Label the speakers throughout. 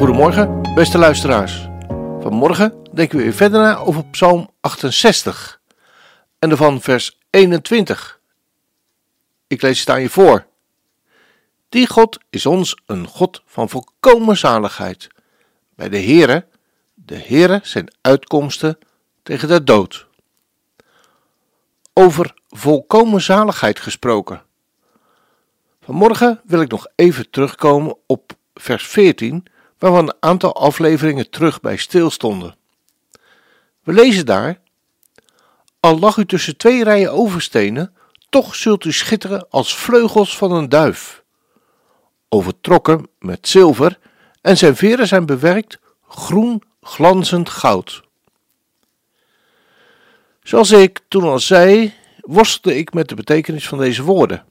Speaker 1: Goedemorgen, beste luisteraars. Vanmorgen denken we weer verder na over Psalm 68 en ervan vers 21. Ik lees het aan je voor. Die God is ons een God van volkomen zaligheid. Bij de Heere, de Heere zijn uitkomsten tegen de dood. Over volkomen zaligheid gesproken. Vanmorgen wil ik nog even terugkomen op vers 14, waarvan een aantal afleveringen terug bij stilstonden. We lezen daar: Al lag u tussen twee rijen overstenen, toch zult u schitteren als vleugels van een duif. Overtrokken met zilver, en zijn veren zijn bewerkt groen glanzend goud. Zoals ik toen al zei, worstelde ik met de betekenis van deze woorden.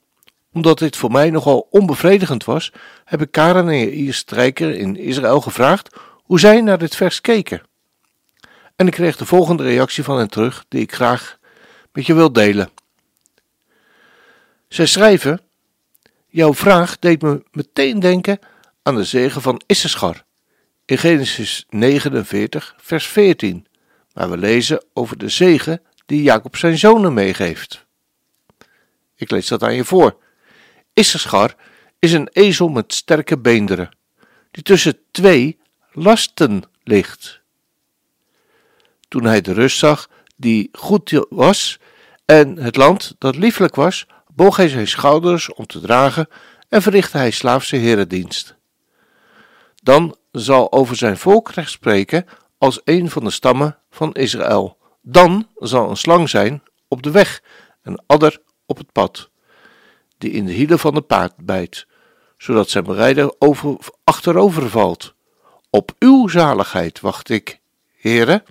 Speaker 1: Omdat dit voor mij nogal onbevredigend was, heb ik Karen en Ier Strijker in Israël gevraagd hoe zij naar dit vers keken. En ik kreeg de volgende reactie van hen terug, die ik graag met je wil delen. Zij schrijven: Jouw vraag deed me meteen denken aan de zegen van Issachar in Genesis 49, vers 14, waar we lezen over de zegen die Jacob zijn zonen meegeeft. Ik lees dat aan je voor. Issachar is een ezel met sterke beenderen, die tussen twee lasten ligt. Toen hij de rust zag die goed was en het land dat lieflijk was, boog hij zijn schouders om te dragen en verrichtte hij slaafse herendienst. Dan zal over zijn volk recht spreken als een van de stammen van Israël. Dan zal een slang zijn op de weg, een adder op het pad, die in de hielen van de paard bijt, zodat zijn berijder over, achterover valt. Op uw zaligheid wacht ik, heren.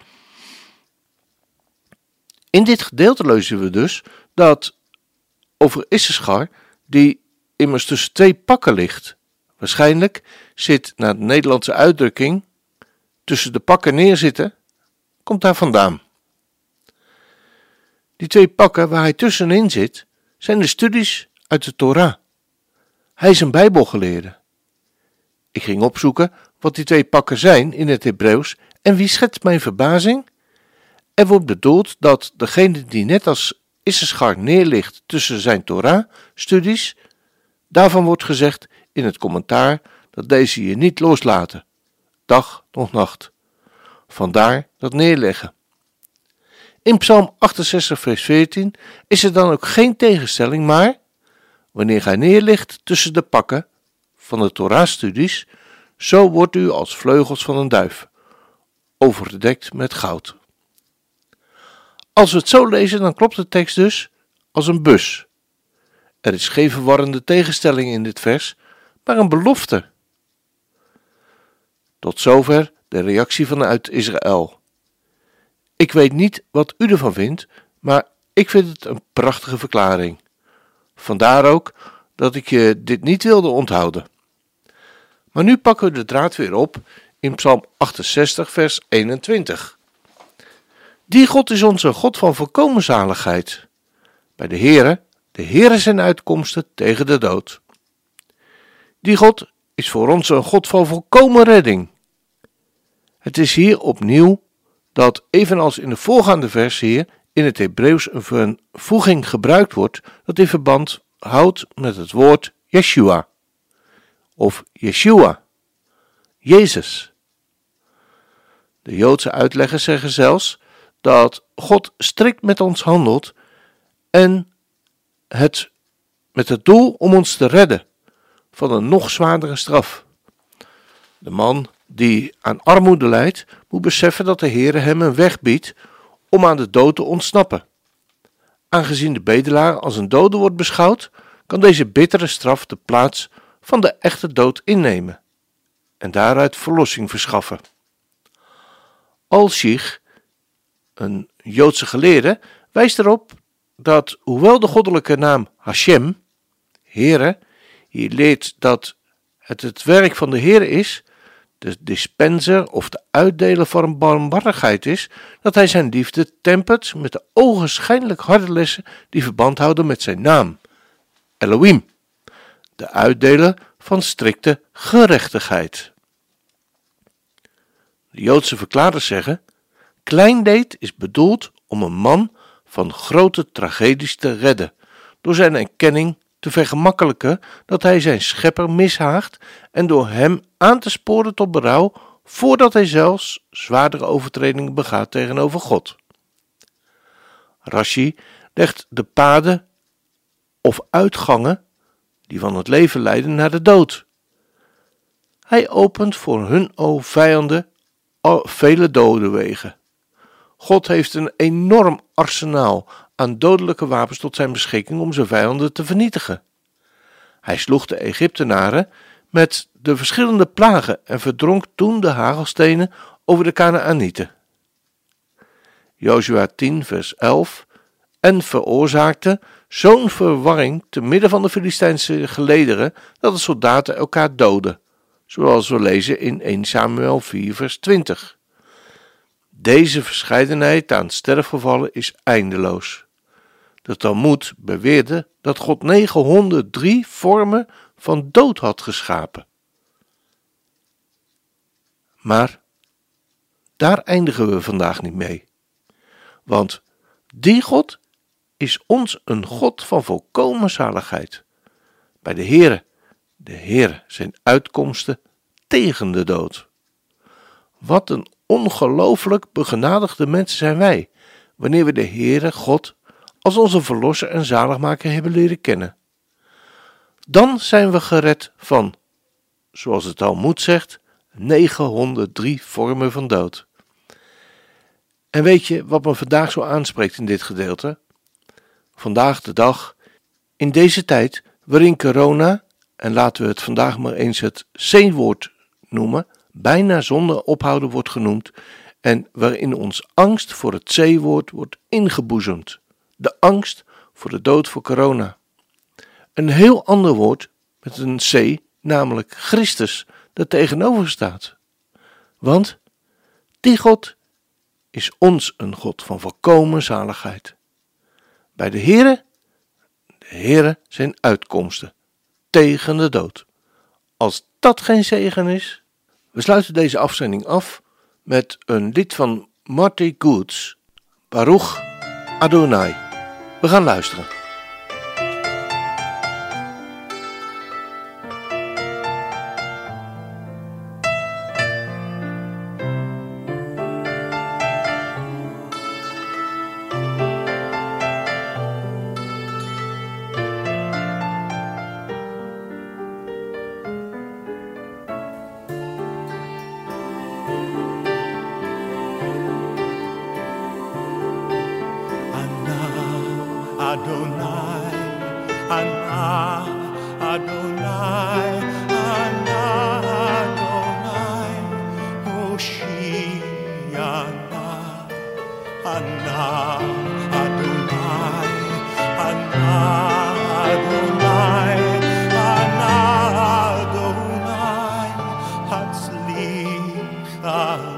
Speaker 1: In dit gedeelte lezen we dus dat over Issachar, die immers tussen twee pakken ligt. Waarschijnlijk zit, naar de Nederlandse uitdrukking, tussen de pakken neerzitten, komt daar vandaan. Die twee pakken waar hij tussenin zit, zijn de studies uit de Torah. Hij is een Bijbelgeleerde. Ik ging opzoeken wat die twee pakken zijn in het Hebreeuws en wie schetst mijn verbazing? Er wordt bedoeld dat degene die net als Issachar neerligt tussen zijn Torah-studies, daarvan wordt gezegd in het commentaar dat deze je niet loslaten, dag nog nacht. Vandaar dat neerleggen. In Psalm 68, vers 14 is er dan ook geen tegenstelling, maar wanneer gij neerligt tussen de pakken van de Torah-studies, zo wordt u als vleugels van een duif, overdekt met goud. Als we het zo lezen, dan klopt de tekst dus als een bus. Er is geen verwarrende tegenstelling in dit vers, maar een belofte. Tot zover de reactie vanuit Israël. Ik weet niet wat u ervan vindt, maar ik vind het een prachtige verklaring. Vandaar ook dat ik je dit niet wilde onthouden. Maar nu pakken we de draad weer op in Psalm 68, vers 21. Die God is onze God van volkomen zaligheid. Bij de Heere, de Heere zijn uitkomsten tegen de dood. Die God is voor ons een God van volkomen redding. Het is hier opnieuw dat, evenals in de voorgaande vers hier, in het Hebreeuws een vervoeging gebruikt wordt dat in verband houdt met het woord Yeshua of Yeshua, Jezus. De Joodse uitleggers zeggen zelfs dat God strikt met ons handelt en het met het doel om ons te redden van een nog zwaardere straf. De man die aan armoede lijdt, moet beseffen dat de Heere hem een weg biedt om aan de dood te ontsnappen. Aangezien de bedelaar als een dode wordt beschouwd, kan deze bittere straf de plaats van de echte dood innemen. en daaruit verlossing verschaffen. Al-Shich, een Joodse geleerde, wijst erop dat hoewel de goddelijke naam Hashem, Heere, hier leert dat het het werk van de Heer is, de dispenser of de uitdeler van barmhartigheid is, dat hij zijn liefde tempert met de ogenschijnlijk harde lessen die verband houden met zijn naam, Elohim, de uitdeler van strikte gerechtigheid. De Joodse verklaarders zeggen: kleindeed is bedoeld om een man van grote tragedies te redden, door zijn erkenning te vergemakkelijken dat hij zijn schepper mishaagt en door hem aan te sporen tot berouw voordat hij zelfs zwaardere overtredingen begaat tegenover God. Rashi legt de paden of uitgangen die van het leven leiden naar de dood. Hij opent voor hun o vijanden vele dodenwegen. God heeft een enorm arsenaal aan dodelijke wapens tot zijn beschikking om zijn vijanden te vernietigen. Hij sloeg de Egyptenaren met de verschillende plagen en verdronk toen de hagelstenen over de Kanaanieten. Jozua 10 vers 11 en veroorzaakte zo'n verwarring te midden van de Filistijnse gelederen dat de soldaten elkaar doden, zoals we lezen in 1 Samuel 4 vers 20. Deze verscheidenheid aan sterfgevallen is eindeloos. De Talmud beweerde dat God 903 vormen van dood had geschapen. Maar daar eindigen we vandaag niet mee. Want die God is ons een God van volkomen zaligheid. Bij de Heere, de Heere zijn uitkomsten tegen de dood. Wat een ongelooflijk begenadigde mensen zijn wij, wanneer we de Heere God als onze verlosser en zaligmaker hebben leren kennen. Dan zijn we gered van, zoals het al moet zegt, 903 vormen van dood. En weet je wat me vandaag zo aanspreekt in dit gedeelte? Vandaag de dag, in deze tijd waarin corona, en laten we het vandaag maar eens het C-woord noemen, bijna zonder ophouden wordt genoemd en waarin ons angst voor het C-woord wordt ingeboezemd. De angst voor de dood voor corona. Een heel ander woord met een C, namelijk Christus, dat tegenover staat. Want die God is ons een God van volkomen zaligheid. Bij de Heere, de Heere zijn uitkomsten tegen de dood. Als dat geen zegen is, we sluiten deze afzending af met een lied van Marty Goods, Baruch Adonai. We gaan luisteren.
Speaker 2: Adonai, Anna, Adonai, Anna, Adonai, Hoshiana, Anna, Adonai, Anna, Adonai,
Speaker 1: Adonai,